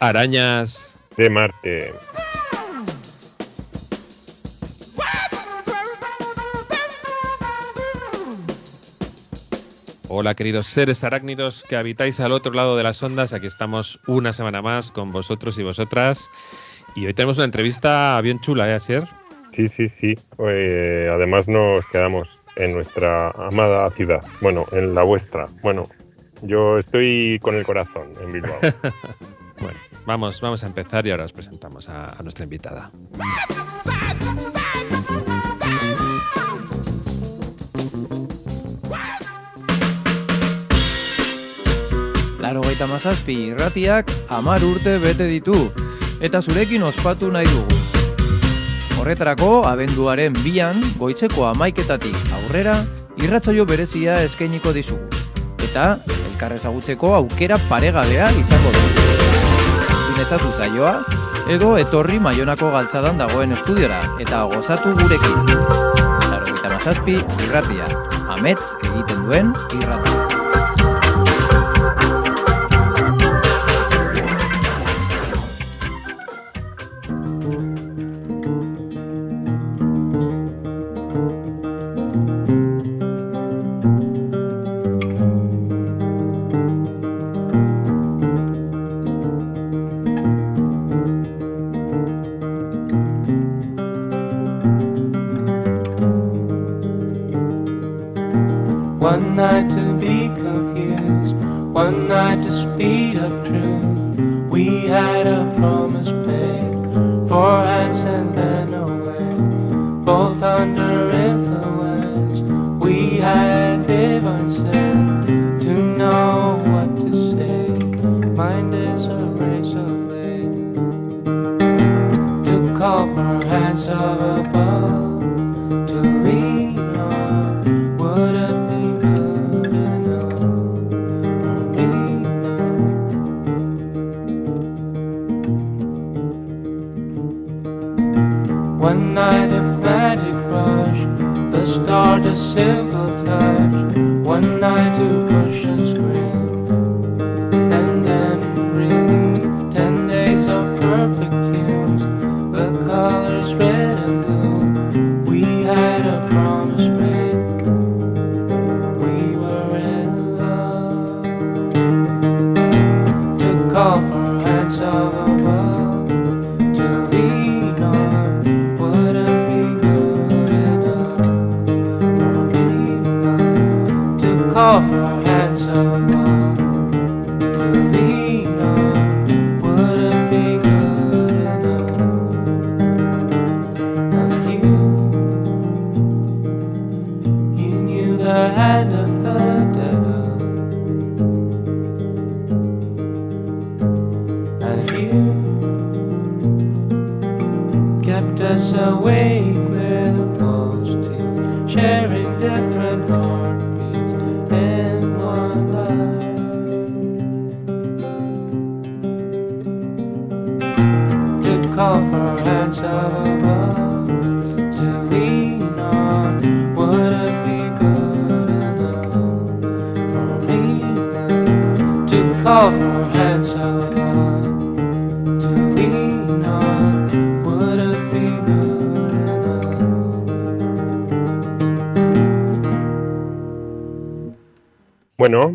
Arañas de Marte. Hola queridos seres arácnidos que habitáis al otro lado de las ondas, aquí estamos una semana más con vosotros y vosotras y hoy tenemos una entrevista bien chula, ¿eh, Asier? Sí, sí, sí. Eh, además nos quedamos en nuestra amada ciudad, bueno, en la vuestra. Bueno, yo estoy con el corazón en Bilbao. bueno, vamos, vamos a empezar y ahora os presentamos a nuestra invitada. Larogeita mazazpi irratiak amar urte bete ditu, eta zurekin ospatu nahi dugu. Horretarako, abenduaren bian, goitzeko amaiketatik aurrera, irratzaio berezia eskainiko dizugu. Eta, elkarrezagutzeko aukera paregabea izango dugu. Zinezatu zaioa, edo etorri maionako galtzadan dagoen estudiora, eta gozatu gurekin. Larogeita mazazpi irratia, amets egiten duen irratia. One night to be confused, one night to speed up truth. We had a promise made for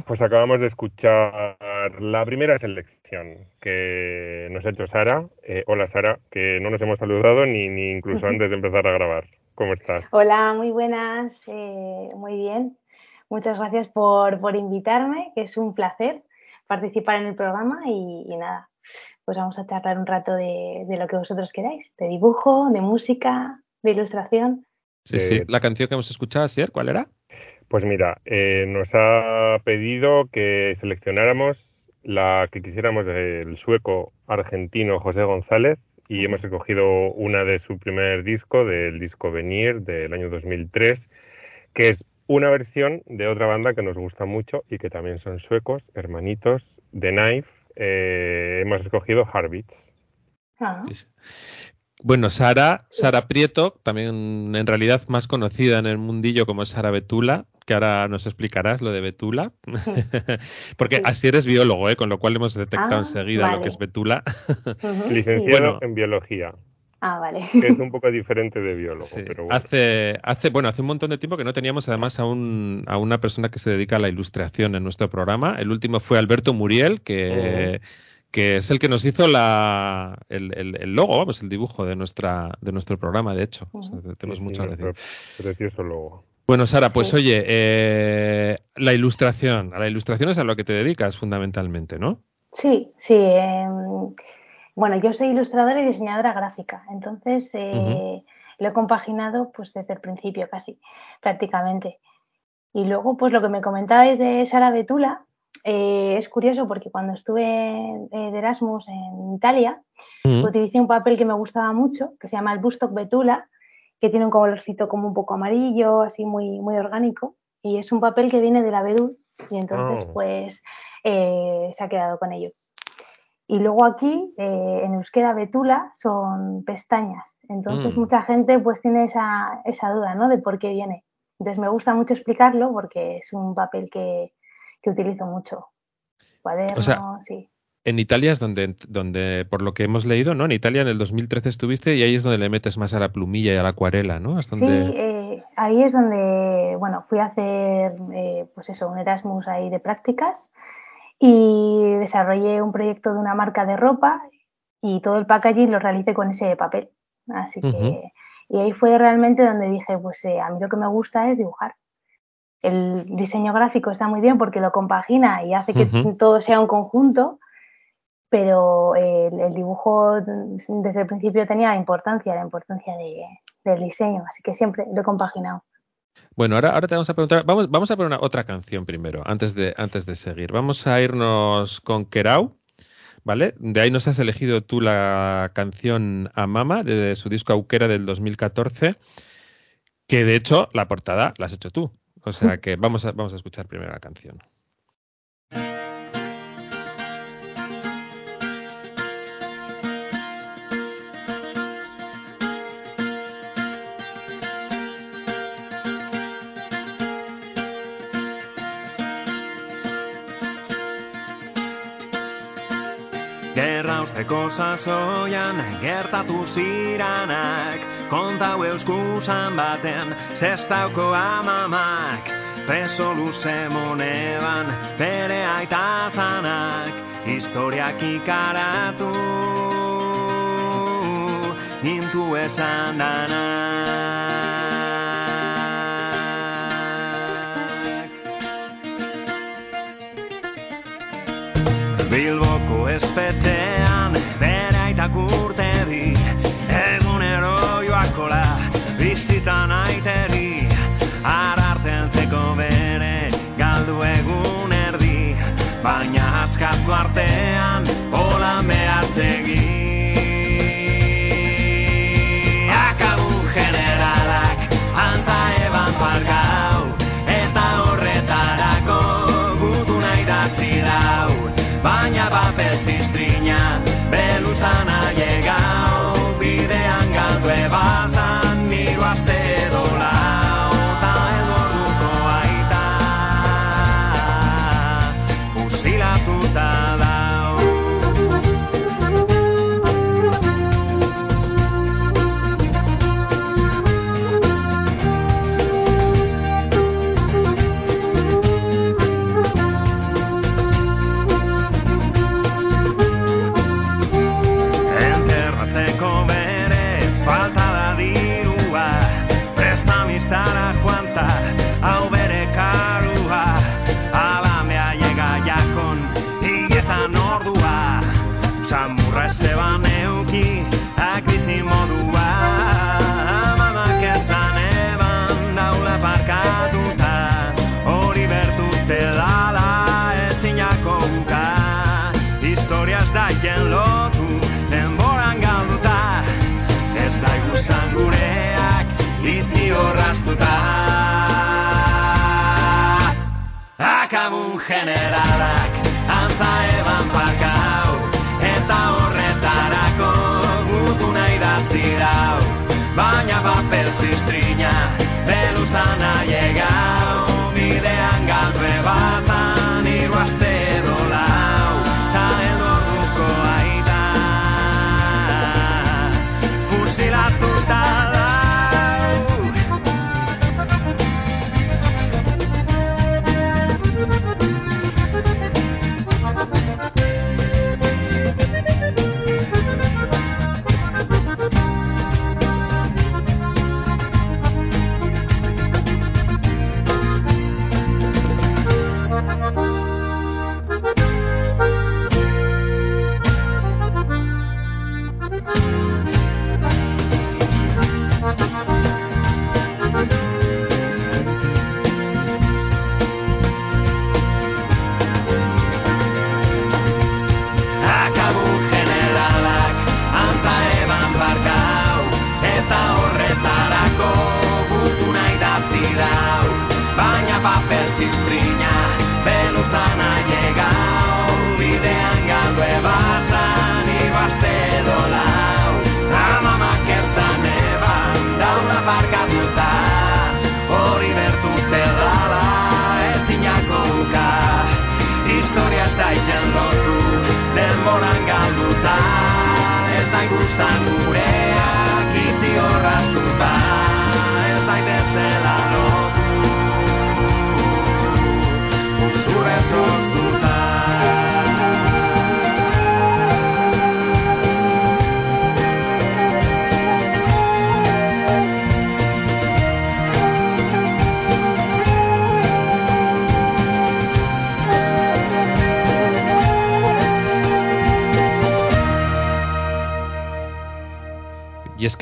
pues acabamos de escuchar la primera selección que nos ha hecho Sara. Eh, hola Sara, que no nos hemos saludado ni, ni incluso antes de empezar a grabar. ¿Cómo estás? Hola, muy buenas, eh, muy bien. Muchas gracias por, invitarme, que es un placer participar en el programa y, nada, pues vamos a charlar un rato de, lo que vosotros queráis, de dibujo, de música, de ilustración. Sí, sí, eh, la canción que hemos escuchado ayer, ¿cuál era? Pues mira, eh, nos ha pedido que seleccionáramos la que quisiéramos del sueco argentino José González y hemos escogido una de su primer disco, del disco Venir del año 2003, que es una versión de otra banda que nos gusta mucho y que también son suecos, hermanitos, The Knife. Eh, hemos escogido Heartbeats. Ah. Bueno, Sara, Sara Prieto, también en realidad más conocida en el mundillo como Sara Betula, que ahora nos explicarás lo de Betula, porque así eres biólogo, ¿eh? con lo cual hemos detectado Ah, enseguida lo que es Betula. Licenciado Bueno. en biología, Ah, vale. que es un poco diferente de biólogo, Sí. pero bueno. Hace, hace, bueno, hace un montón de tiempo que no teníamos además a, un, a una persona que se dedica a la ilustración en nuestro programa. El último fue Alberto Muriel, que, que es el que nos hizo la, el, el- el logo, vamos, el dibujo de nuestra de nuestro programa, de hecho. O sea, Ujú. tenemos Sí, sí, nuestro decir. Precioso logo. Bueno, Sara, pues oye, eh, la ilustración, a la ilustración es a lo que te dedicas fundamentalmente, ¿no? Sí, sí. em, bueno, yo soy ilustradora y diseñadora gráfica, entonces eh, lo he compaginado pues desde el principio casi, prácticamente. Y luego, pues lo que me comentabais de Sara Betula, eh, es curioso porque cuando estuve de Erasmus en Italia, Mm. utilicé un papel que me gustaba mucho, que se llama el Bustock Betula, que tiene un colorcito como un poco amarillo, así muy, muy orgánico, y es un papel que viene del abedul, y entonces Oh. pues eh, se ha quedado con ello. Y luego aquí, eh, en euskera betula, son pestañas. Entonces Mm. mucha gente pues tiene esa, esa duda, ¿no? De por qué viene. Entonces me gusta mucho explicarlo porque es un papel que, que utilizo mucho. Cuadernos, O sea, sí. En Italia es donde, donde, por lo que hemos leído, ¿no? En Italia en el 2013 estuviste y ahí es donde le metes más a la plumilla y a la acuarela, ¿no? Sí, donde... eh, ahí es donde, bueno, fui a hacer, eh, pues eso, un Erasmus ahí de prácticas y desarrollé un proyecto de una marca de ropa y todo el packaging lo realicé con ese papel. Así que, Ujú. y ahí fue realmente donde dije, pues eh, a mí lo que me gusta es dibujar. El diseño gráfico está muy bien porque lo compagina y hace que Ujú. todo sea un conjunto, pero eh, el, dibujo desde el principio tenía importancia, la importancia de, del diseño, así que siempre lo he compaginado. Bueno, ahora, ahora te vamos a preguntar, vamos, vamos a poner una, otra canción primero, antes de, antes de seguir. Vamos a irnos con Kerau, ¿vale? De ahí nos has elegido tú la canción Amama, de su disco Auquera del 2014, que de hecho la portada la has hecho tú. O sea que vamos a, vamos a escuchar primero la canción. Sasoian gertatu ziranak Kontau euskusan baten zestauko amamak. Preso luze moneban bere aita zanak Historiak ikaratu Nintu esan danak. Bilboko espetxean bere aitak urte bi Egunero joakola bizitan aiteri Arartentzeko bere galdu egun erdi Baina askatu artean hola mehatzegi Akabu generalak anta eban pargau Eta horretarako gutuna idatzi dau Baina papel ziztrina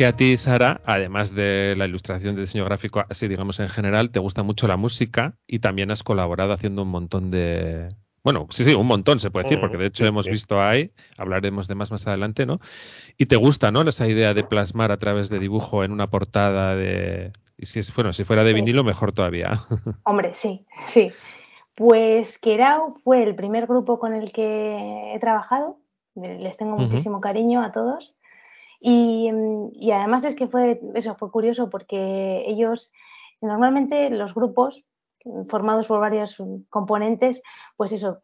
que a ti, Sara, además de la ilustración de diseño gráfico, así digamos en general, te gusta mucho la música y también has colaborado haciendo un montón de... Bueno, sí, sí, un montón se puede decir, porque de hecho Sí, hemos sí. visto ahí, hablaremos de más más adelante, ¿no? Y te gusta, ¿no? Esa idea de plasmar a través de dibujo en una portada de... Y si es, bueno, si fuera de Sí. vinilo, mejor todavía. Hombre, sí, sí. Pues Kerao fue el primer grupo con el que he trabajado. Les tengo muchísimo cariño a todos. Y, mm, y además es que fue, eso fue curioso porque ellos, normalmente los grupos mm, formados por varios mm, componentes, pues eso,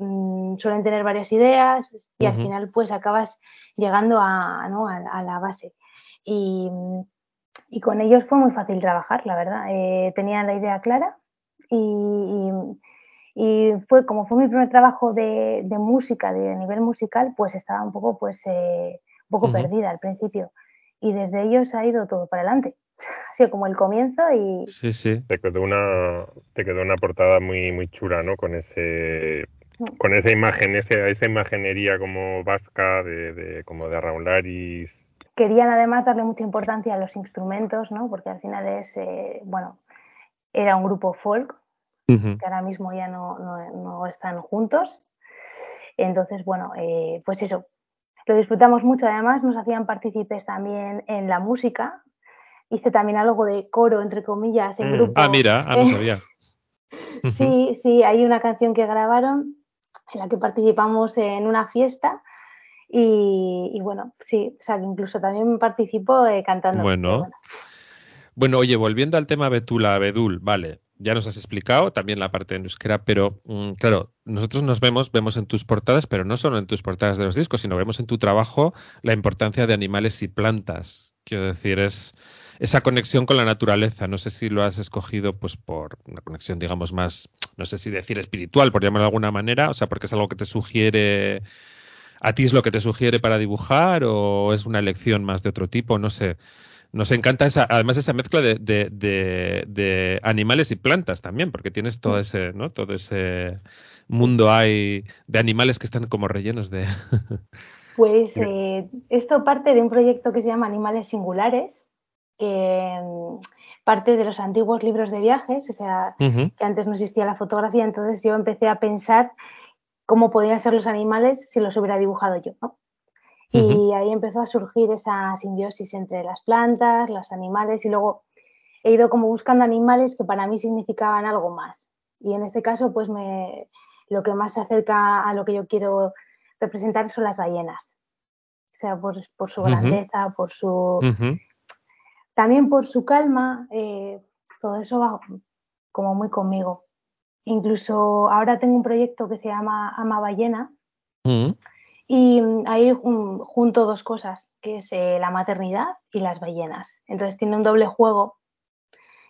suelen tener varias ideas y al final pues acabas llegando a, ¿no? a, a la base. Y, y con ellos fue muy fácil trabajar, la verdad. Eh, tenían la idea clara y, y- y fue como fue mi primer trabajo de, de música, de nivel musical, pues estaba un poco, pues, eh, un poco perdida al principio. Y desde ellos ha ido todo para adelante. Ha sido como el comienzo y Sí, sí. Te quedó una, te quedó una portada muy, muy chula, ¿no? Con ese, Mm. con esa imagen, ese, esa imaginería como vasca, de, de- como de Raularis. querían además darle mucha importancia a los instrumentos, ¿no? Porque al final es, eh, bueno, era un grupo folk, que ahora mismo ya no, no- no están juntos. Entonces, bueno, eh, pues eso, lo disfrutamos mucho. Además, nos hacían partícipes también en la música. Hice también algo de coro, entre comillas, en Mm. grupo. Ah, mira, ah, no Eh, sabía. Sí, sí, hay una canción que grabaron en la que participamos en una fiesta. Y, y bueno, sí, o sea, incluso también participo eh, cantando. Bueno. Bueno, oye, volviendo al tema Betula, Bedul, vale, ya nos has explicado también la parte de euskera, pero mm, claro, nosotros nos vemos, vemos en tus portadas, pero no solo en tus portadas de los discos, sino vemos en tu trabajo la importancia de animales y plantas. Quiero decir, es esa conexión con la naturaleza. No sé si lo has escogido pues por una conexión, digamos, más, no sé si decir espiritual, por llamarlo de alguna manera, o sea, porque es algo que te sugiere, a ti es lo que te sugiere para dibujar o es una elección más de otro tipo, no sé. Nos encanta esa, además esa mezcla de, de, de, de animales y plantas también, porque tienes todo ese, ¿no? Todo ese mundo hay de animales que están como rellenos de. Pues eh, esto parte de un proyecto que se llama Animales Singulares, que mm, parte de los antiguos libros de viajes, o sea, que antes no existía la fotografía, entonces yo empecé a pensar cómo podían ser los animales si los hubiera dibujado yo, ¿no? Y ahí empezó a surgir esa simbiosis entre las plantas, los animales, y luego he ido como buscando animales que para mí significaban algo más. Y en este caso, pues me, lo que más se acerca a lo que yo quiero representar son las ballenas. O sea, por, por su grandeza, por su, también por su calma, eh, todo eso va como muy conmigo. Incluso ahora tengo un proyecto que se llama Ama Ballena. Y ahí jun- junto dos cosas, que es eh, la maternidad y las ballenas. Entonces tiene un doble juego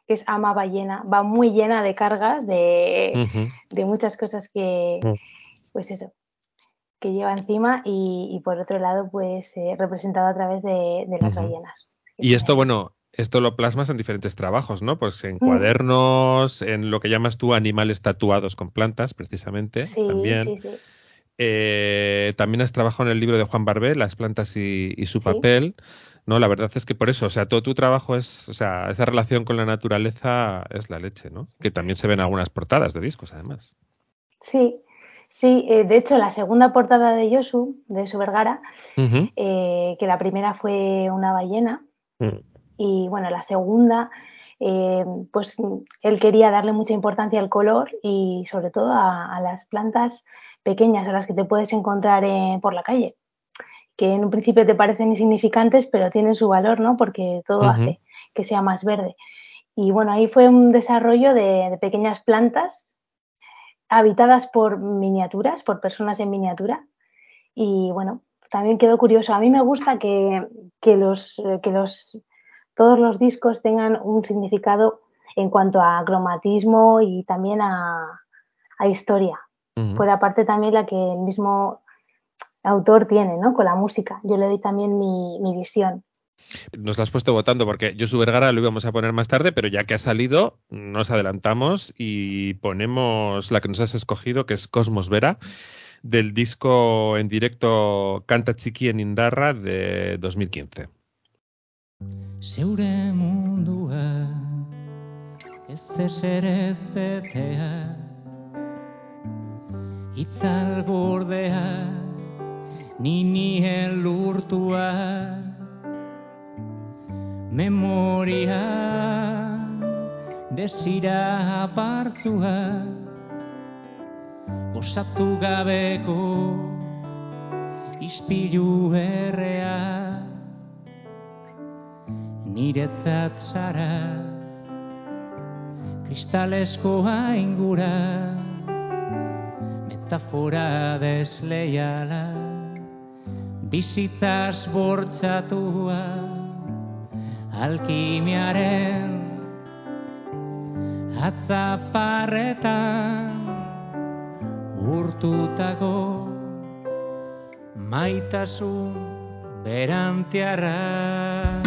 que es Ama Ballena, va muy llena de cargas, de, de muchas cosas que, Mm. pues eso, que lleva encima y, y por otro lado, pues eh, representado a través de, de las ballenas. Y esto, bueno, esto lo plasmas en diferentes trabajos, ¿no? Pues en Mm. cuadernos, en lo que llamas tú animales tatuados con plantas, precisamente, Sí, también. sí, sí. Eh, también has trabajado en el libro de Juan Barbé, Las plantas y, y su Sí. papel. No, la verdad es que por eso, o sea, todo tu trabajo es, o sea, esa relación con la naturaleza es la leche, ¿no? Que también se ven en algunas portadas de discos, además. Sí, sí. eh, de hecho, la segunda portada de Yosu, de Su Vergara, eh, que la primera fue una ballena, Mm. y bueno, la segunda, eh, pues él quería darle mucha importancia al color y sobre todo a, a las plantas pequeñas, a las que te puedes encontrar eh, por la calle, que en un principio te parecen insignificantes, pero tienen su valor, ¿no? Porque todo hace que sea más verde. Y bueno, ahí fue un desarrollo de, de pequeñas plantas habitadas por miniaturas, por personas en miniatura. Y bueno, también quedó curioso. A mí me gusta que, que los, eh, que los, todos los discos tengan un significado en cuanto a cromatismo y también a, a historia. Ujú. Por aparte también la que el mismo autor tiene, ¿no? Con la música. Yo le doy también mi, mi visión. Nos lo has puesto votando porque Josu Vergara lo íbamos a poner más tarde, pero ya que ha salido, nos adelantamos y ponemos la que nos has escogido, que es Cosmos Vera, del disco en directo Canta Chiqui en Indarra de 2015. zeure mundua ez eserez betea itzal gordea ninien lurtua. Memoria desira apartzua osatu gabeko ispilu errea. Niretzat zara kristalesko haingura metafora desleiala bizitzaz bortzatua alkimiaren atzaparretan urtutako maitasun berantiarra.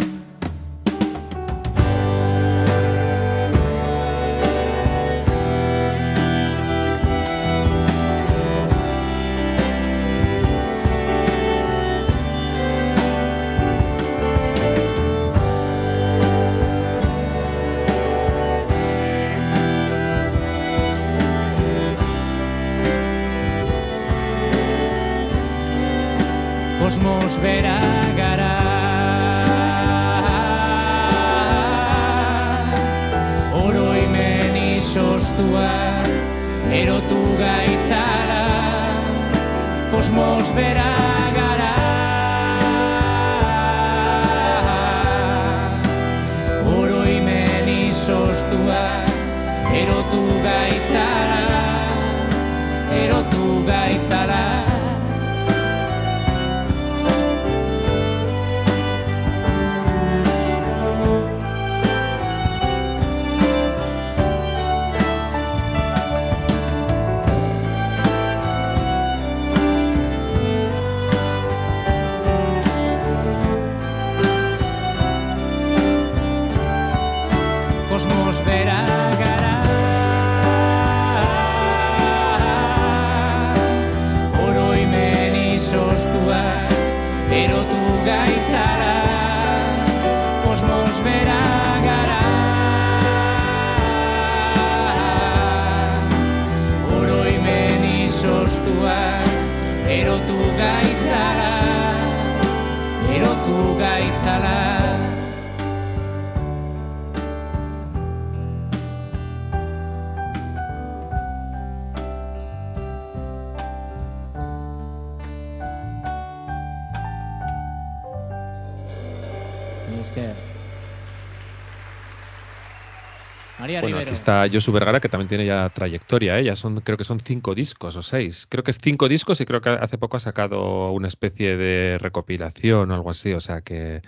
Está Josu Vergara, que también tiene ya trayectoria, ¿eh? ya son, creo que son cinco discos o seis. Creo que es cinco discos y creo que hace poco ha sacado una especie de recopilación o algo así. O sea que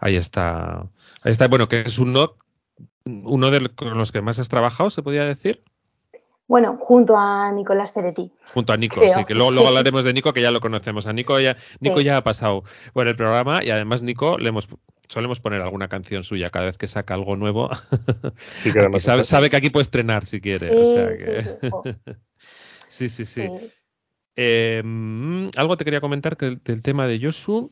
ahí está. Ahí está, bueno, que es uno, uno de los- con los que más has trabajado, se podría decir. Bueno, junto a Nicolás Ceretti. Junto a Nico, Creo, sí, que luego, luego sí. hablaremos de Nico, que ya lo conocemos. A Nico ya, Nico Sí. ya ha pasado por el programa y además Nico le hemos solemos poner alguna canción suya cada vez que saca algo nuevo. Sí, que Aquí además sabe, sabe que aquí puede estrenar si quiere. Sí, o sea sí, que... sí, sí, sí, sí. sí. Eh, mm, algo te quería comentar que del, del tema de Yosu,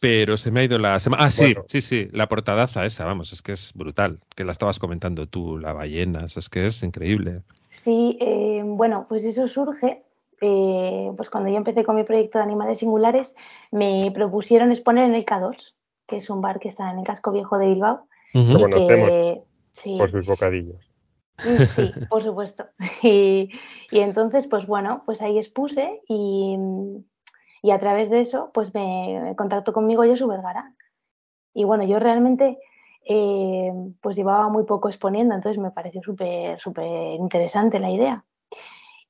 pero se me ha ido la semana. Ah, sí, Bueno. sí, sí, la portadaza esa, vamos, es que es brutal. Que la estabas comentando tú, la ballena, es que es increíble. Sí, eh, bueno, pues eso surge, eh, pues cuando yo empecé con mi proyecto de animales singulares, me propusieron exponer en el K2, que es un bar que está en el casco viejo de Bilbao. Ujú. Lo y conocemos que, sí, por sus bocadillos. Mm, Sí, por supuesto. Y, y entonces, pues bueno, pues ahí expuse y, y a través de eso, pues me contactó conmigo Josu Vergara. Y bueno, yo realmente eh, pues llevaba muy poco exponiendo, entonces me pareció súper, súper interesante la idea.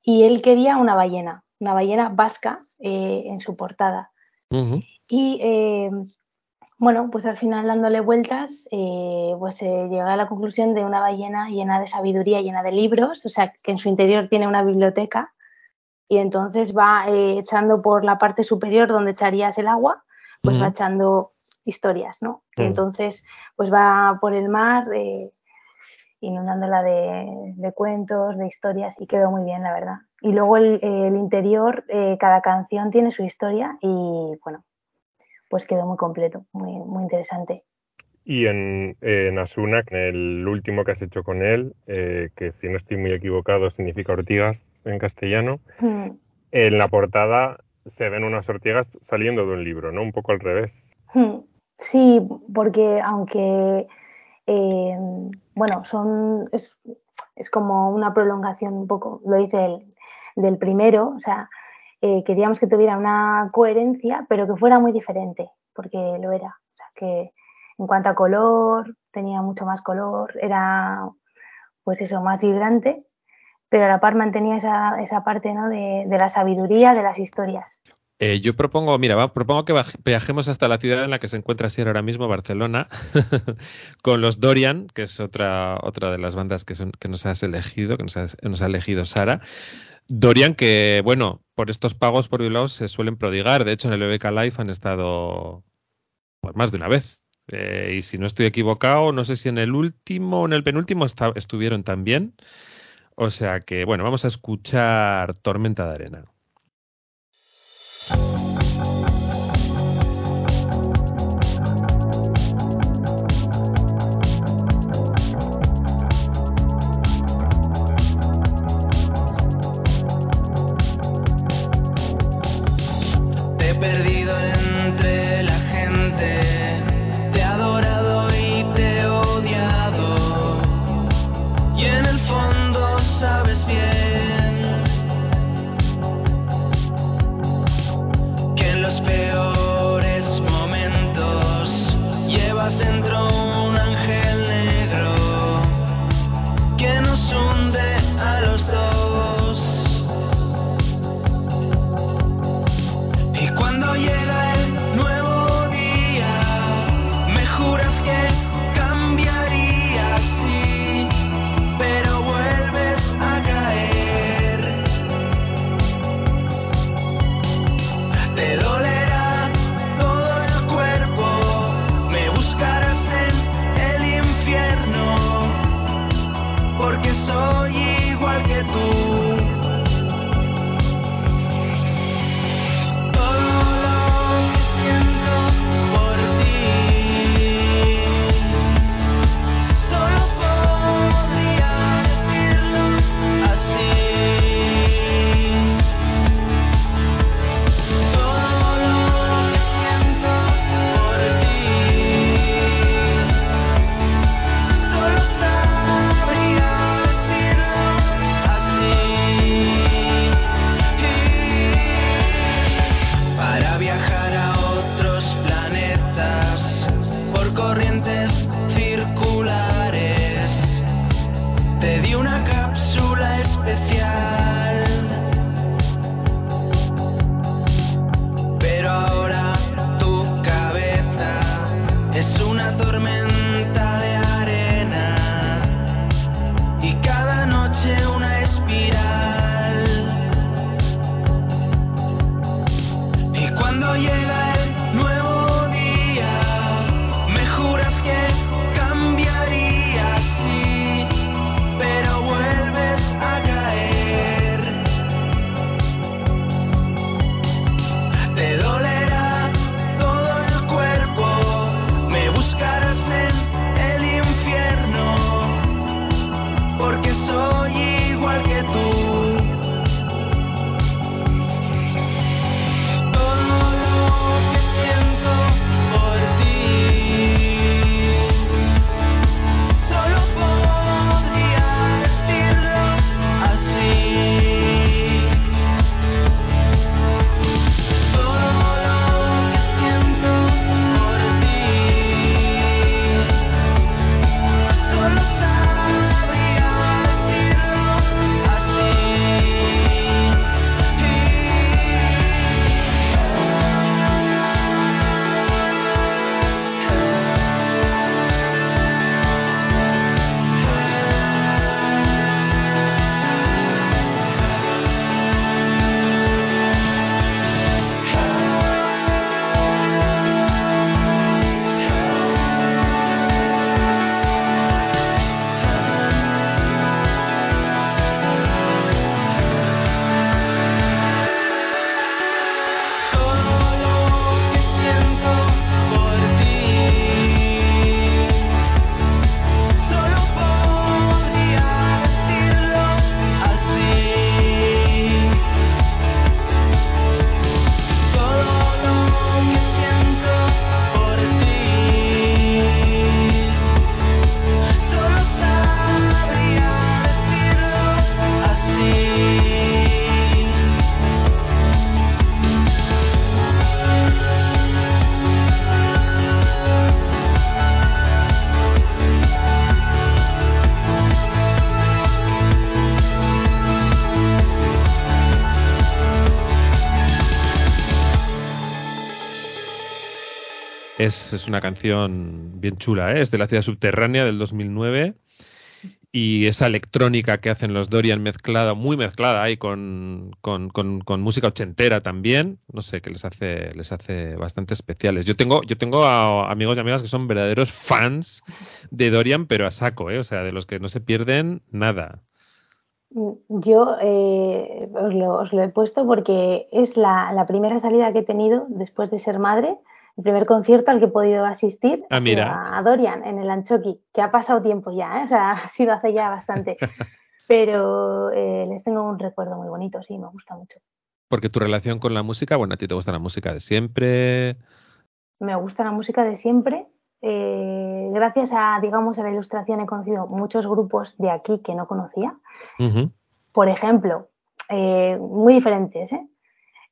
Y él quería una ballena, una ballena vasca eh, en su portada. Y eh, bueno, pues al final dándole vueltas, eh, pues se llega a la conclusión de una ballena llena de sabiduría, llena de libros, o sea, que en su interior tiene una biblioteca y entonces va eh, echando por la parte superior donde echarías el agua, pues va echando historias, ¿no? Y Mm. entonces pues va por el mar eh, inundándola de, de cuentos, de historias y quedó muy bien, la verdad. Y luego el, el interior, eh, cada canción tiene su historia y bueno, pues quedó muy completo, muy, muy interesante. Y en, en Asuna, en el último que has hecho con él, eh, que si no estoy muy equivocado significa ortigas en castellano, Mm, en la portada se ven unas ortigas saliendo de un libro, ¿no? Un poco al revés. mm. Sí, porque aunque, eh, bueno, son, es, es como una prolongación un poco, lo dice él, del primero, o sea, eh, queríamos que tuviera una coherencia, pero que fuera muy diferente, porque lo era. O sea, que en cuanto a color, tenía mucho más color, era, pues eso, más vibrante, pero a la par mantenía esa, esa parte, ¿no? de, de la sabiduría de las historias. Eh, yo propongo, mira, propongo que viajemos hasta la ciudad en la que se encuentra Sierra ahora mismo, Barcelona, con los Dorian, que es otra, otra de las bandas que, nos has elegido, que nos, ha elegido Sara. Dorian, que, bueno, por estos pagos por Bilbao se suelen prodigar. De hecho, en el BBK Live han estado pues, más de una vez. Eh, y si no estoy equivocado, no sé si en el último o en el penúltimo estuvieron también. O sea que, bueno, vamos a escuchar Tormenta de Arena. Es, es una canción bien chula, ¿eh? es de la ciudad subterránea del 2009 y esa electrónica que hacen los Dorian mezclada, muy mezclada ahí con, con, con- música ochentera también, no sé, que les hace, les hace bastante especiales. Yo tengo, yo tengo amigos y amigas que son verdaderos fans de Dorian, pero a saco, ¿eh? o sea, de los que no se pierden nada. Yo eh, os, lo, he puesto porque es la primera salida que he tenido después de ser madre, el primer concierto al que he podido asistir Ah, mira. a Dorian en el Anchoqui, que ha pasado tiempo ya, ¿eh? o sea, ha sido hace ya bastante, pero eh, les tengo un recuerdo muy bonito, sí, me gusta mucho. Porque tu relación con la música, bueno, a ti te gusta la música de siempre. Me gusta la música de siempre. eh, gracias a, digamos, a la ilustración he conocido muchos grupos de aquí que no conocía. Por ejemplo, muy diferentes. ¿eh?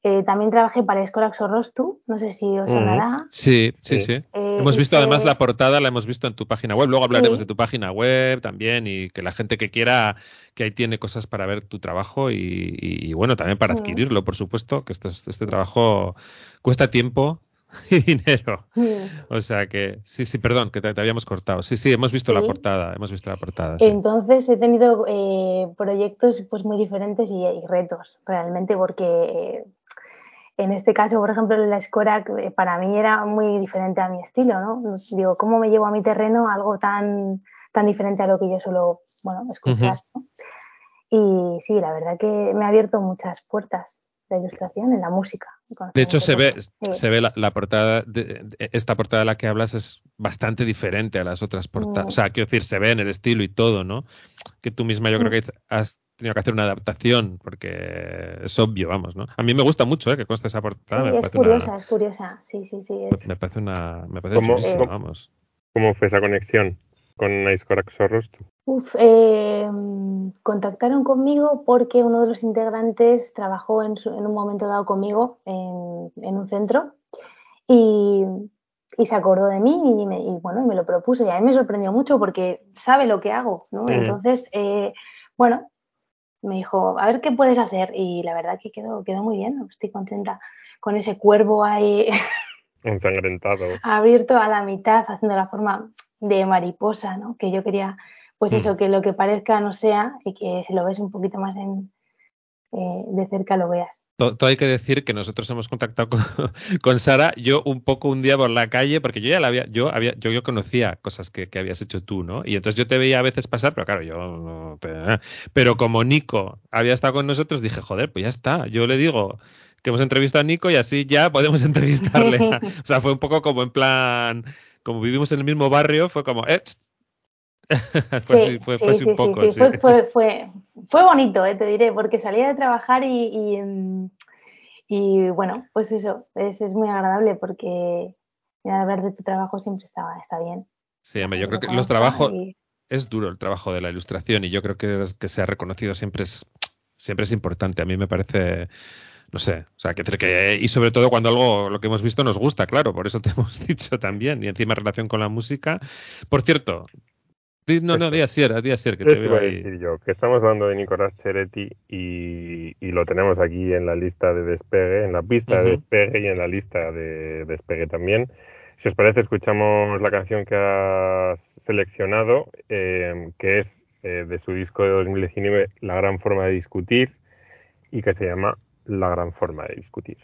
Eh, también trabajé para Escolax Rostu, no sé si os sonará. Sí, sí, Sí. sí. Eh, Hemos visto hice- además la portada, la hemos visto en tu página web. Luego hablaremos Sí. de tu página web también y que la gente que quiera, que ahí tiene cosas para ver tu trabajo y, y- y, bueno, también para adquirirlo, por supuesto, que esto, es- este trabajo cuesta tiempo y dinero. O sea que, sí, sí, perdón, que te, te habíamos cortado. Sí, sí, hemos visto la portada, hemos visto la portada. sí. Entonces he tenido eh, proyectos pues muy diferentes y, y retos realmente porque eh, en este caso, por ejemplo, la Escora eh, para mí era muy diferente a mi estilo, ¿no? Digo, ¿cómo me llevo a mi terreno algo tan, tan diferente a lo que yo suelo, bueno, escuchar, ¿no? Y sí, la verdad que me ha abierto muchas puertas la ilustración en la música. De hecho, se ve, Sí. se ve la, la portada, de, de- esta portada de la que hablas es bastante diferente a las otras portadas. Mm. O sea, quiero decir, se ve en el estilo y todo, ¿no? Que tú misma yo creo Mm. que has tenido que hacer una adaptación, porque es obvio, vamos, ¿no? A mí me gusta mucho, ¿eh? Que conste esa portada. Sí, me, es curiosa, una, es curiosa. Sí, sí, sí. Es... me parece una. Me parece ¿Cómo- vamos. ¿Cómo fue esa conexión con Icecorax Rostu? Uf, eh, contactaron conmigo porque uno de los integrantes trabajó en, su- en un momento dado conmigo en, en un centro y, y se acordó de mí y, me, y, bueno, y me lo propuso y a mí me sorprendió mucho porque sabe lo que hago, ¿no? Ujú. Entonces, eh, bueno, me dijo, a ver qué puedes hacer y la verdad que quedó, quedó muy bien, estoy contenta con ese cuervo ahí Ensangrentado. abierto a la mitad, haciendo la forma de mariposa, ¿no? Que yo quería, pues Mm. eso, que lo que parezca no sea y que si lo ves un poquito más en, eh, de cerca lo veas. Todo, todo hay que decir que nosotros hemos contactado con, con Sara, yo un poco un día por la calle, porque yo ya la había, yo había, yo, yo conocía cosas que, que habías hecho tú, ¿no? Y entonces yo te veía a veces pasar, pero claro, yo no te- pero como Nico había estado con nosotros, dije, joder, pues ya está. Yo le digo que hemos entrevistado a Nico y así ya podemos entrevistarle. o sea, fue un poco como en plan, como vivimos en el mismo barrio, fue como, eh. fue fue, un poco, bonito, eh, te diré, porque salía de trabajar y, y, mm, y bueno, pues eso, es, es muy agradable porque mira, hablar de tu trabajo siempre está, está bien. Sí, hombre, yo creo que los trabajos, y- es duro el trabajo de la ilustración y yo creo que es- que sea reconocido siempre es siempre es importante. A mí me parece, no sé, o sea, que, que y sobre todo cuando algo lo que hemos visto nos gusta, claro, por eso te hemos dicho también y encima en relación con la música. Por cierto, no, no, Eso. di a Sier, di a Sier, que te veo ahí. decir yo, que estamos hablando de Nicolás Cheretti y, y lo tenemos aquí en la lista de despegue, en la pista de despegue y en la lista de despegue también. Si os parece, escuchamos la canción que has seleccionado, eh, que es eh, de su disco de 2019, La gran forma de discutir, y que se llama La gran forma de discutir.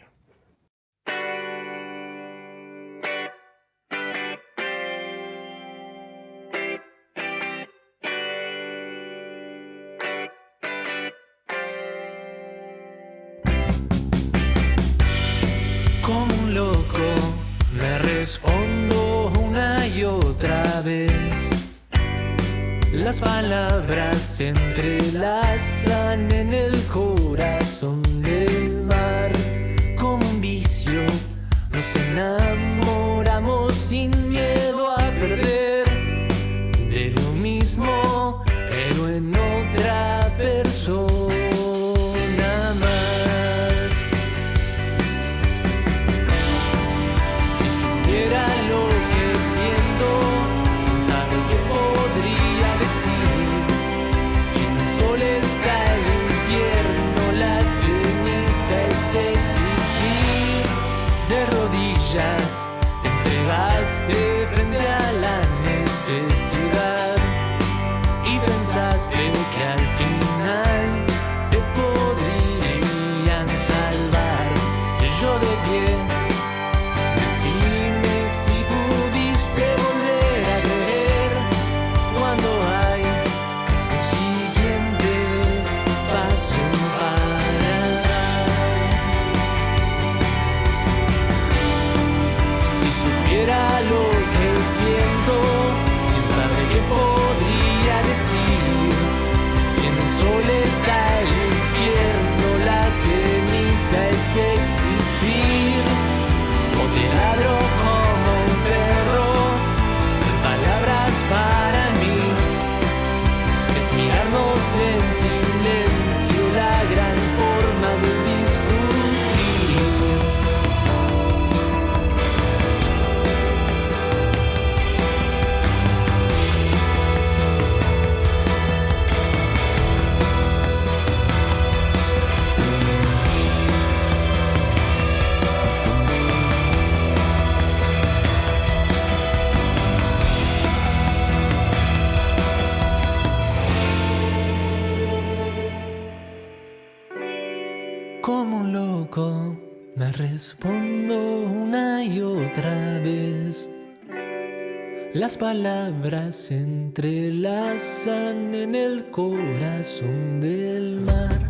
Las palabras se entrelazan en el corazón del mar.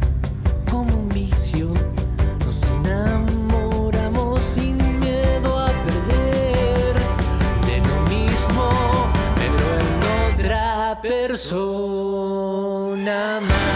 Como un vicio, nos enamoramos sin miedo a perder. De lo mismo, pero en otra persona más.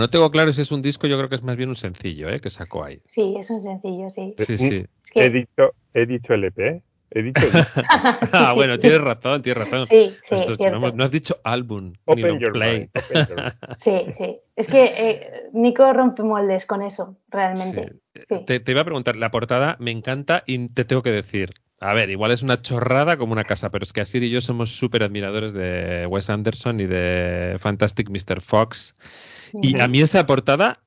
No tengo claro si es un disco, yo creo que es más bien un sencillo, ¿eh? Que sacó ahí. Sí, es un sencillo, sí. Sí, sí. Que- He dicho, he dicho LP, ¿eh? He dicho. Ah, bueno, tienes razón, tienes razón. Sí, sí, Esto es- cierto. no, has dicho álbum, Open your play. mind. open your mind. Sí, sí. Es que eh, Nico rompe moldes con eso, realmente. Sí. Sí. Te, te iba a preguntar, la portada me encanta y te tengo que decir, a ver, igual es una chorrada como una casa, pero es que Asir y yo somos súper admiradores de Wes Anderson y de Fantastic Mr. Fox. Y a mí esa portada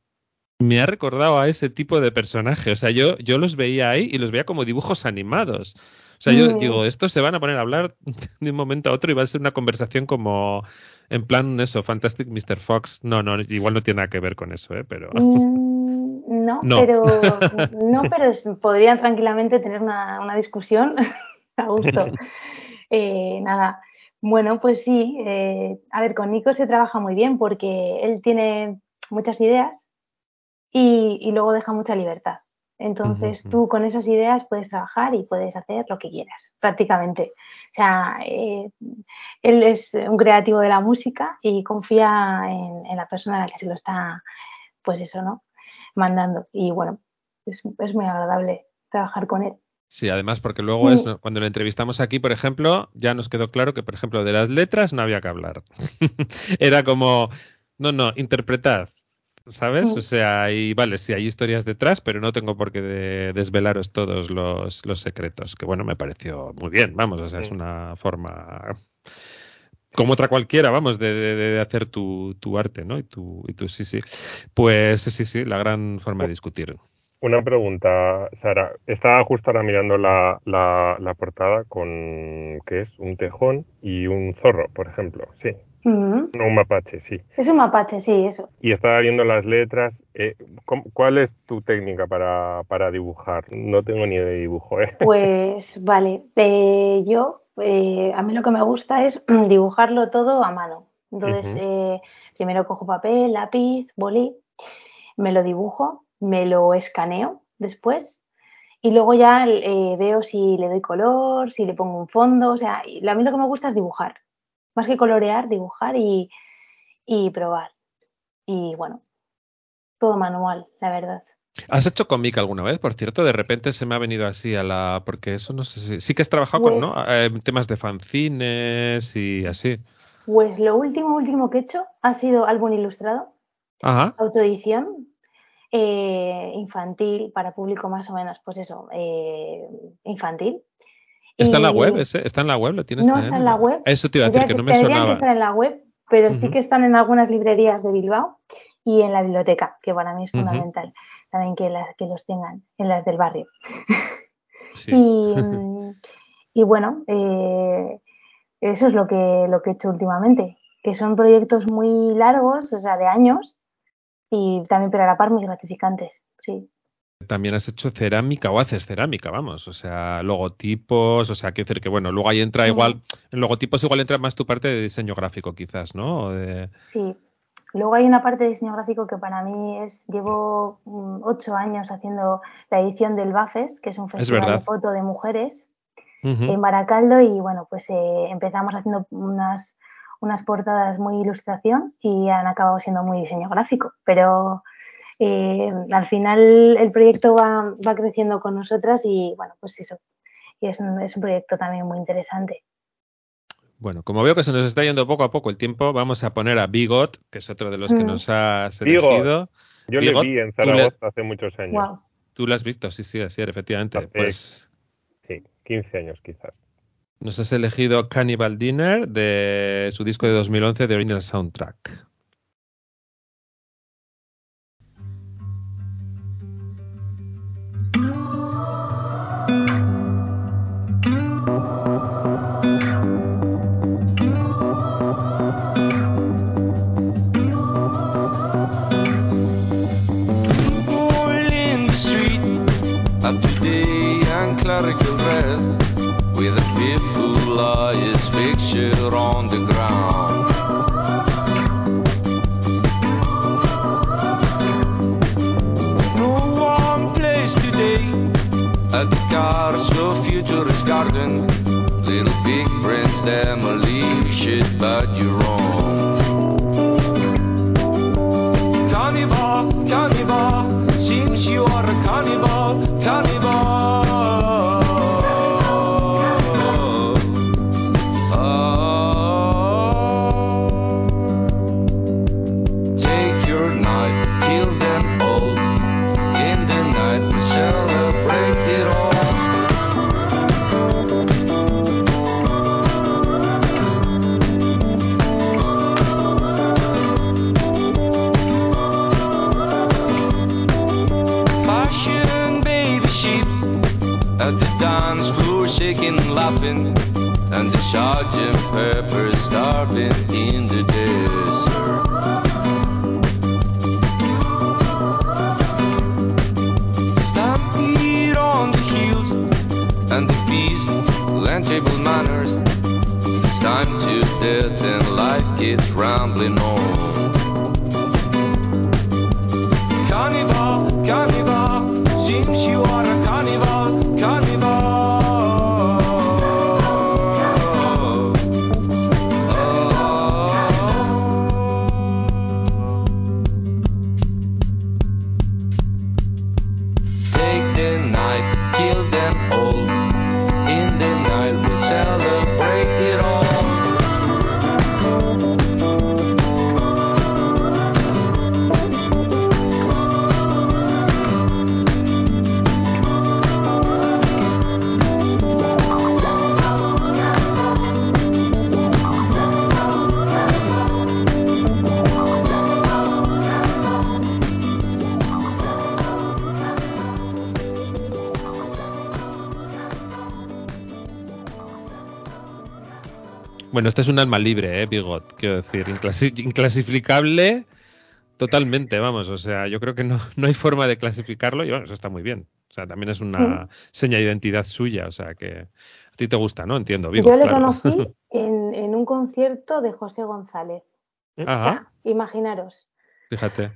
me ha recordado a ese tipo de personaje. O sea, yo, yo los veía ahí y los veía como dibujos animados. O sea, yo Mm. digo, estos se van a poner a hablar de un momento a otro y va a ser una conversación como en plan eso, Fantastic Mr. Fox. No, no, igual no tiene nada que ver con eso, ¿eh? Pero... Mm, no, No. pero no, pero podrían tranquilamente tener una, una discusión a gusto. Eh, nada. Bueno, pues sí. eh, a ver, con Nico se trabaja muy bien porque él tiene muchas ideas y, y luego deja mucha libertad. Entonces tú con esas ideas puedes trabajar y puedes hacer lo que quieras, prácticamente. O sea, eh, él es un creativo de la música y confía en, en la persona a la que se lo está, pues eso, ¿no? Mandando. Y bueno, es, es muy agradable trabajar con él. Sí, además porque luego es Mm. cuando lo entrevistamos aquí, por ejemplo, ya nos quedó claro que, por ejemplo, de las letras no había que hablar. Era como, no, no, interpretad, ¿sabes? Mm. O sea, y vale, sí hay historias detrás, pero no tengo por qué de- desvelaros todos los, los secretos, que bueno, me pareció muy bien, vamos, o sea, es una forma como otra cualquiera, vamos, de, de- de hacer tu, tu arte, ¿no? Y tu, y tu, sí, sí. Pues sí, sí, la gran forma de discutir. Una pregunta, Sara. Estaba justo ahora mirando la, la, la portada con que es un tejón y un zorro, por ejemplo. Sí, no un mapache, sí. Es un mapache, sí, eso. Y estaba viendo las letras. eh, ¿cómo- ¿Cuál es tu técnica para, para dibujar? No tengo ni de dibujo, ¿eh? Pues vale, eh, yo, eh, a mí lo que me gusta es dibujarlo todo a mano. Entonces, eh, primero cojo papel, lápiz, boli, me lo dibujo, me lo escaneo después y luego ya eh, veo si le doy color, si le pongo un fondo. O sea, y a mí lo que me gusta es dibujar. Más que colorear, dibujar y, y probar. Y bueno, todo manual, la verdad. ¿Has hecho cómic alguna vez? Por cierto, de repente se me ha venido así a la... Porque eso no sé si... Sí que has trabajado con, ¿no? Pues- Eh, temas de fanzines y así. Pues lo último, último que he hecho ha sido álbum ilustrado. Ajá. autoedición eh, infantil para público más o menos, pues eso, eh, infantil. ¿Está en la web? ¿Está en la web? ¿Lo tienes No está en la web. Eso te iba a decir, que no me sonaba. estar en la web, pero sí que están en algunas librerías de Bilbao y en la biblioteca, que para mí es fundamental también que, las, que los tengan en las del barrio. Sí. Y, y bueno, eh, eso es lo que, lo que he hecho últimamente, que son proyectos muy largos, o sea, de años, y también, pero a la par muy gratificantes, sí. También has hecho cerámica o haces cerámica, vamos. O sea, logotipos, o sea, quiero decir que, bueno, luego ahí entra igual... En logotipos igual entra más tu parte de diseño gráfico, quizás, ¿no? De... Sí. Luego hay una parte de diseño gráfico que para mí es, llevo mm, ocho años haciendo la edición del BAFES, que es un festival de foto de mujeres en Baracaldo y bueno, pues eh, empezamos haciendo unas, unas portadas muy ilustración y han acabado siendo muy diseño gráfico, pero eh, al final el proyecto va, va creciendo con nosotras y bueno, pues eso, y es un, es un proyecto también muy interesante. Bueno, como veo que se nos está yendo poco a poco el tiempo, vamos a poner a Bigot, que es otro de los que Mm. nos Bigot. elegido. Yo le vi en le- Zaragoza hace muchos años. Wow. Tú lo has visto, sí, sí, así, efectivamente. Hace- Pues Sí, 15 años quizás. Nos has elegido Cannibal Dinner de su disco de 2011 de Original Soundtrack. Bueno, este es un alma libre, ¿eh, Bigot? Quiero decir, inclasi- inclasificable totalmente, vamos. O sea, yo creo que no, no hay forma de clasificarlo y bueno, eso está muy bien. O sea, también es una seña de identidad suya. O sea, que a ti te gusta, ¿no? Entiendo, Bigot. Yo le claro. conocí en, en un concierto de José González. O Ajá, sea, imaginaros. fíjate.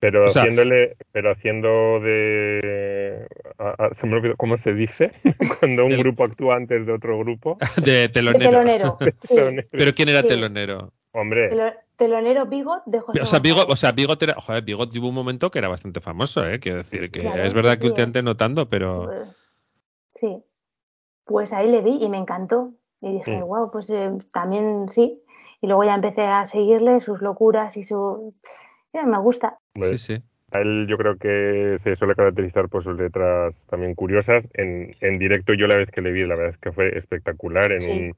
Pero O sea- haciéndole, pero haciendo de, a- a- se me olvidó cómo se dice cuando un El- grupo actúa antes de otro grupo. De De telonero. telonero. Sí. Telonero. Pero ¿quién era Sí. telonero? Hombre, Telo- telonero Bigot de José O sea, Bigot, o sea, Bigot era, joder, Bigot tuvo un momento que era bastante famoso, ¿eh? Quiero decir que Claro, es verdad sí, que últimamente es. no tanto, pero Pues, Sí. Pues ahí le vi y me encantó. Y dije, Mm. wow, pues eh, también sí. Y luego ya empecé a seguirle sus locuras y su... Ya, me gusta. sí, sí. a él yo creo que se suele caracterizar por sus letras también curiosas. En, en directo yo la vez que le vi, la verdad es que fue espectacular en Sí. un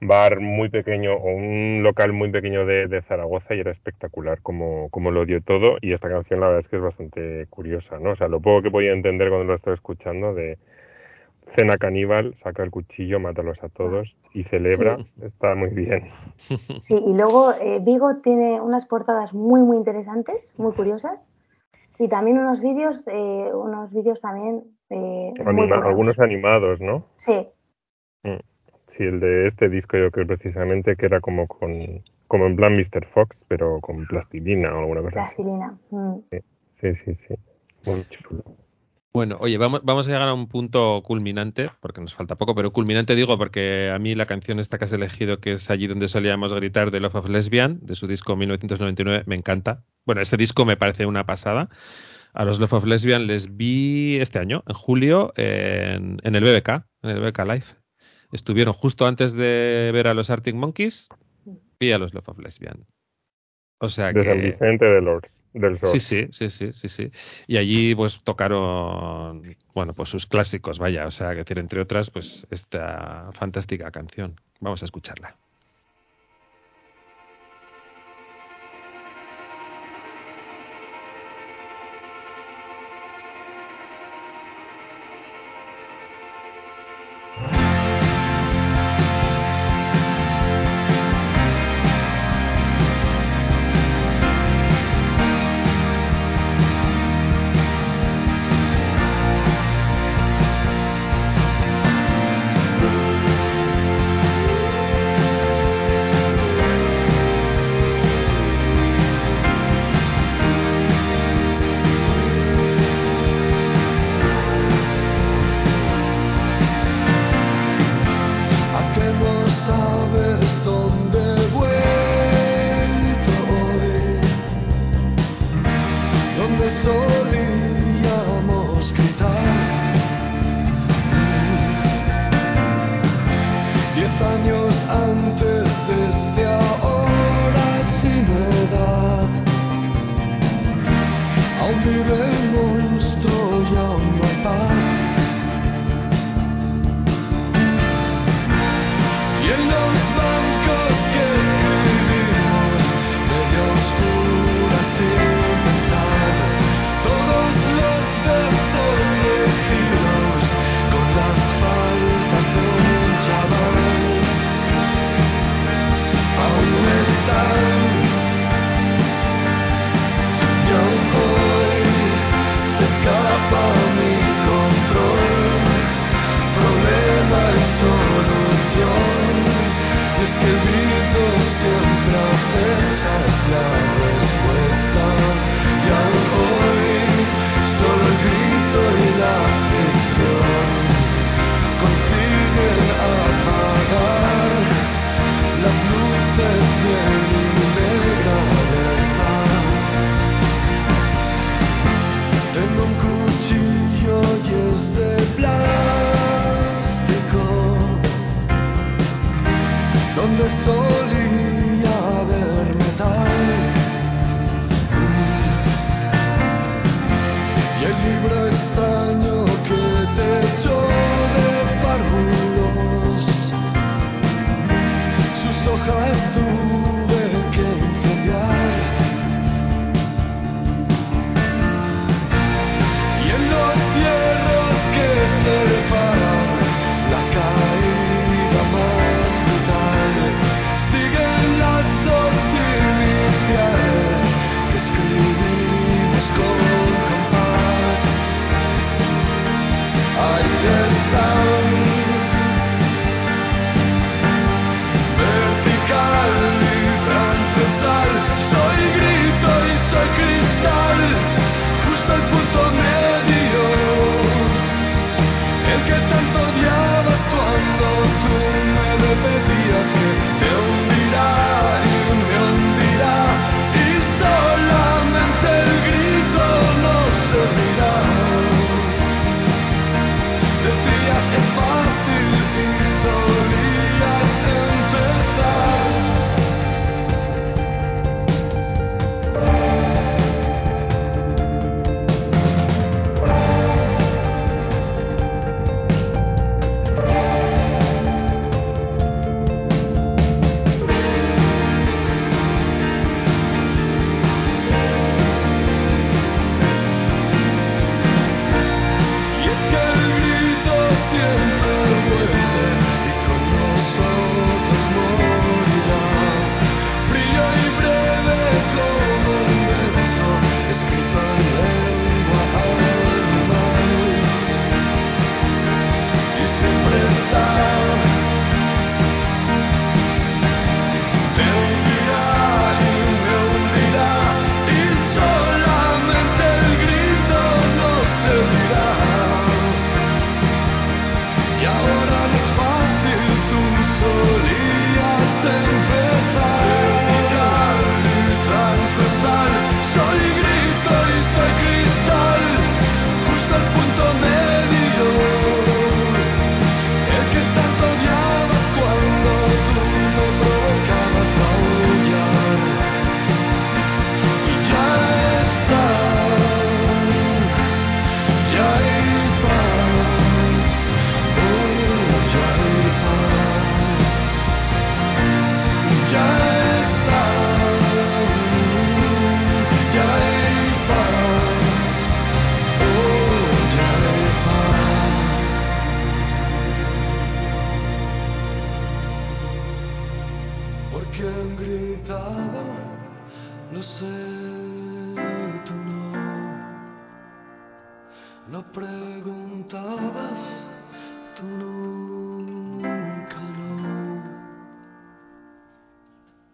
bar muy pequeño o un local muy pequeño de, de Zaragoza y era espectacular como, como lo dio todo y esta canción la verdad es que es bastante curiosa, ¿no? O sea, lo poco que podía entender cuando lo estaba escuchando de cena caníbal, saca el cuchillo, mátalos a todos y celebra, está muy bien. Sí, y luego eh, Bigot tiene unas portadas muy, muy interesantes, muy curiosas. Y también unos vídeos, eh, unos vídeos también eh, Anima- algunos animados, ¿no? Sí, Sí, el de este disco yo creo precisamente que era como con como en plan Mr. Fox, pero con plastilina o alguna cosa así. plastilina. Mm. Sí, sí, sí. Muy chulo. Bueno, oye, vamos, vamos a llegar a un punto culminante, porque nos falta poco, pero culminante digo porque a mí la canción esta que has elegido, que es allí donde solíamos gritar de Love of Lesbian, de su disco 1999, me encanta. Bueno, ese disco me parece una pasada. A los Love of Lesbian les vi este año, en julio, en, en el BBK, en el BBK Live. Estuvieron justo antes de ver a los Arctic Monkeys, vi a los Love of Lesbian. O sea de San que Vicente de del sí, sí, sí, sí, sí, sí. Y allí pues tocaron, bueno, pues sus clásicos, vaya, o sea, que decir entre otras, pues esta fantástica canción. Vamos a escucharla.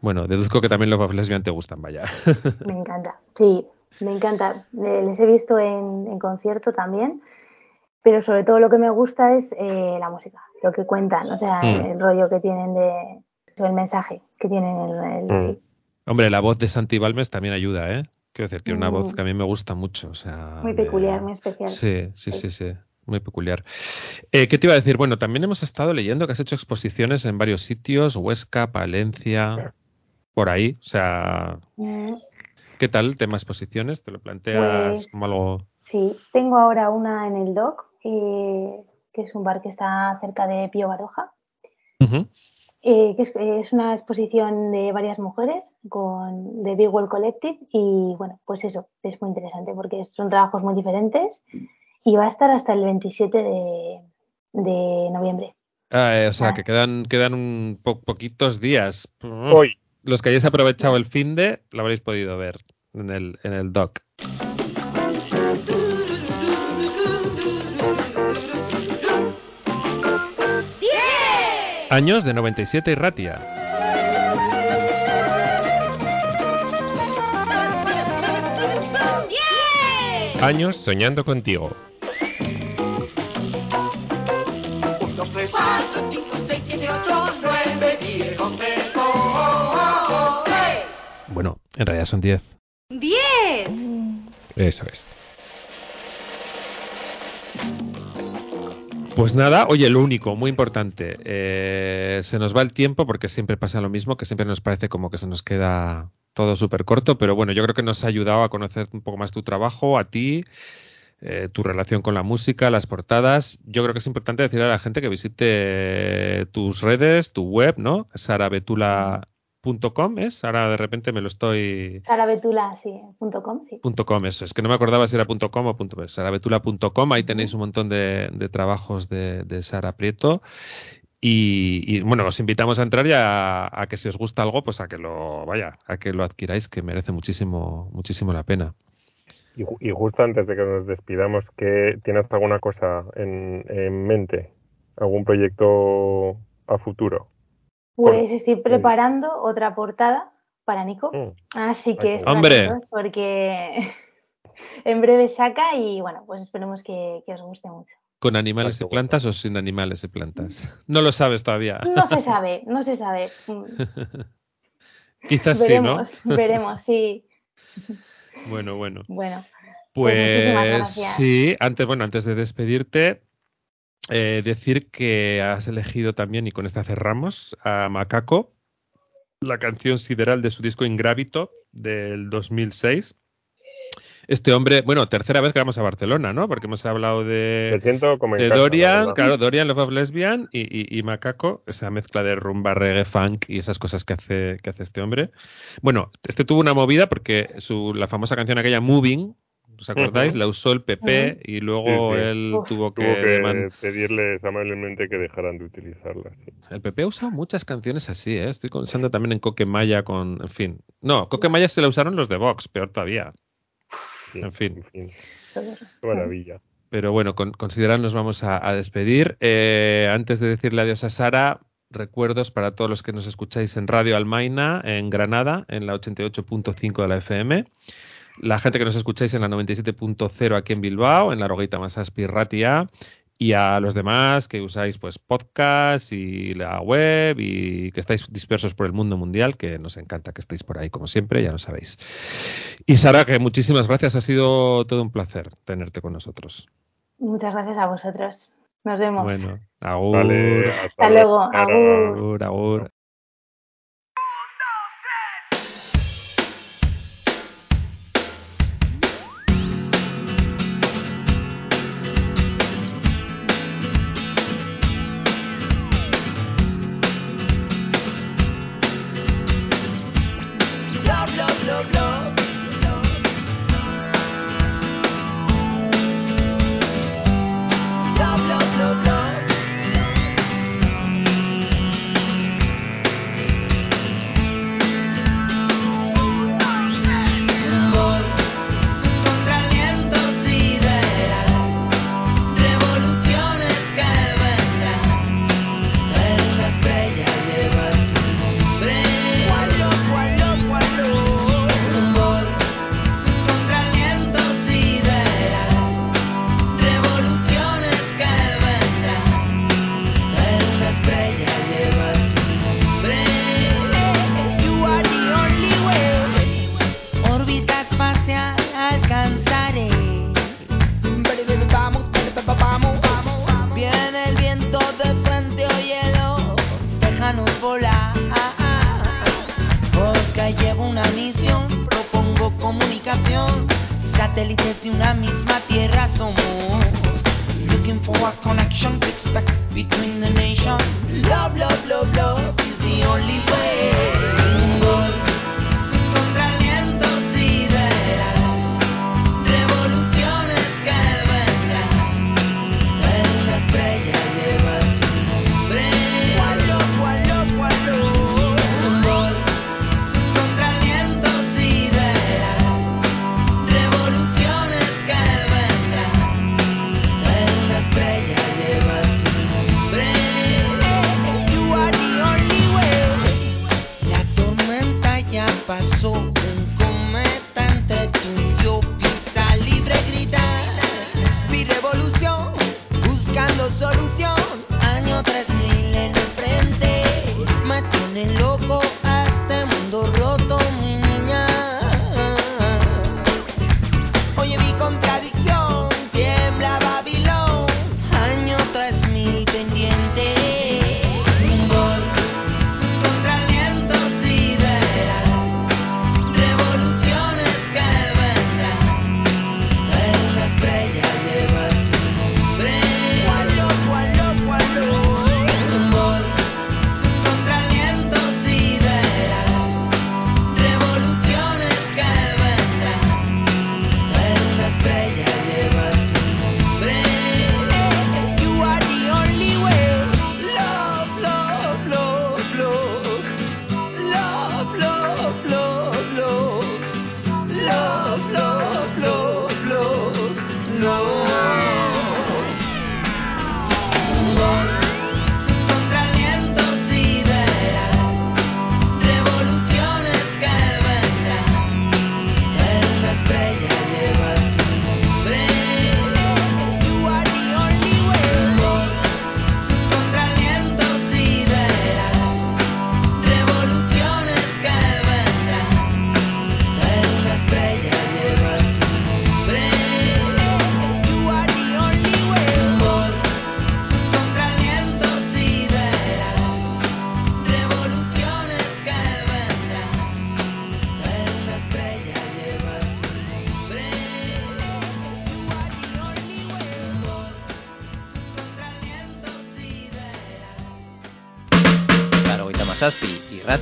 Bueno, deduzco que también los Lesbian te gustan, vaya. Me encanta, sí, me encanta. Eh, les he visto en, en concierto también, pero sobre todo lo que me gusta es eh, la música, lo que cuentan, o sea, Mm. el rollo que tienen de, el mensaje que tienen el, el- Mm. sí. Hombre, la voz de Santi Balmes también ayuda, ¿eh? Quiero decir, tiene una Mm. voz que a mí me gusta mucho. O sea, muy peculiar, muy especial. Sí, sí, sí, sí. Muy peculiar. Eh, ¿Qué te iba a decir? Bueno, también hemos estado leyendo que has hecho exposiciones en varios sitios, Huesca, Palencia, por ahí. O sea, ¿qué tal el tema exposiciones? ¿Te lo planteas Pues- como algo...? Sí, tengo ahora una en el DOC, eh, que es un bar que está cerca de Pío Baroja, eh, que es, es una exposición de varias mujeres con de Big World Collective y bueno, pues eso, es muy interesante porque son trabajos muy diferentes y va a estar hasta el 27 de, de noviembre. Ah, eh, o sea, Ah. que quedan, quedan un po- poquitos días. Hoy, Los que hayáis aprovechado el fin de, lo habréis podido ver en el, en el doc. Años de 97 y Ratia. Años soñando contigo. 1, 2, 3, 4, 5, 6, 7, 8, 9, 10, 11, en realidad son 10. 10. Eso es. Pues nada, oye, lo único, muy importante, eh, se nos va el tiempo porque siempre pasa lo mismo, que siempre nos parece como que se nos queda todo súper corto, pero bueno, yo creo que nos ha ayudado a conocer un poco más tu trabajo, a ti, eh, tu relación con la música, las portadas. Yo creo que es importante decirle a la gente que visite tus redes, tu web, ¿no? sarabetula.com es, ahora de repente me lo estoy... Sarabetula, sí, punto com, sí. Punto .com, eso. Es que no me acordaba si era punto .com o punto sarabetula.com. Ahí tenéis un montón de, de trabajos de, de Sara Prieto. Y, y, bueno, os invitamos a entrar y a, a que si os gusta algo, pues a que lo vaya, a que lo adquiráis, que merece muchísimo, muchísimo la pena. y, ju- y justo antes de que nos despidamos, que ¿tienes alguna cosa en, en mente? ¿Algún proyecto a futuro? Pues estoy preparando otra portada para Nico, Mm. así que ¡Hombre! porque en breve saca y bueno, pues esperemos que, que os guste mucho. ¿Con animales y Exacto. plantas o sin animales y plantas? No lo sabes todavía. No se sabe, no se sabe. Mm, Quizás sí, ¿no? veremos, veremos, sí. Bueno, bueno. Bueno, Pues Pues sí, antes, bueno, antes de despedirte, eh, decir que has elegido también, y con esta cerramos, a Macaco, la canción sideral de su disco Ingravito del 2006. Este hombre, bueno, tercera vez que vamos a Barcelona, ¿no? Porque hemos hablado de, como casa, Dorian, claro, Dorian Love of Lesbian y, y- y Macaco, esa mezcla de rumba, reggae, funk y esas cosas que hace, que hace este hombre. Bueno, este tuvo una movida porque su, la famosa canción aquella Moving, ¿os acordáis? La usó el PP y luego Sí, sí. él Uf. tuvo que, Tuvo que deman- pedirles amablemente que dejaran de utilizarla. sí. El PP ha usado muchas canciones así, ¿eh? Estoy pensando también en Coquemaya con... En fin. No, Coquemaya se la usaron los de Vox, peor todavía. Sí, En fin. todo. Qué maravilla. Pero bueno, con, nos vamos a, a despedir. Eh, antes de decirle adiós a Sara, recuerdos para todos los que nos escucháis en Radio Almaina, en Granada, en la 88.5 de la FM. La gente que nos escucháis en la 97.0 aquí en Bilbao, en la Roguita Masaspi Ratia. Y a los demás que usáis pues podcast y la web y que estáis dispersos por el mundo mundial, que nos encanta que estéis por ahí como siempre, ya lo sabéis. Y Sara, que muchísimas gracias, ha sido todo un placer tenerte con nosotros. Muchas gracias a vosotros. Nos vemos. Bueno, agur, Vale, Hasta luego, Sara. agur. agur, agur.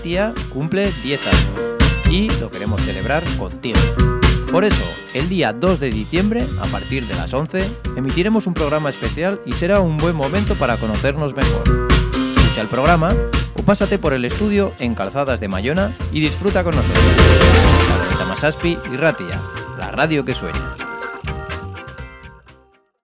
Tapatía cumple 10 años y lo queremos celebrar contigo. Por eso, el día 2 de diciembre, a partir de las 11, emitiremos un programa especial y será un buen momento para conocernos mejor. Escucha el programa o pásate por el estudio en Calzadas de Mayona y disfruta con nosotros. Tamasaspi y Ratia, la radio que sueña.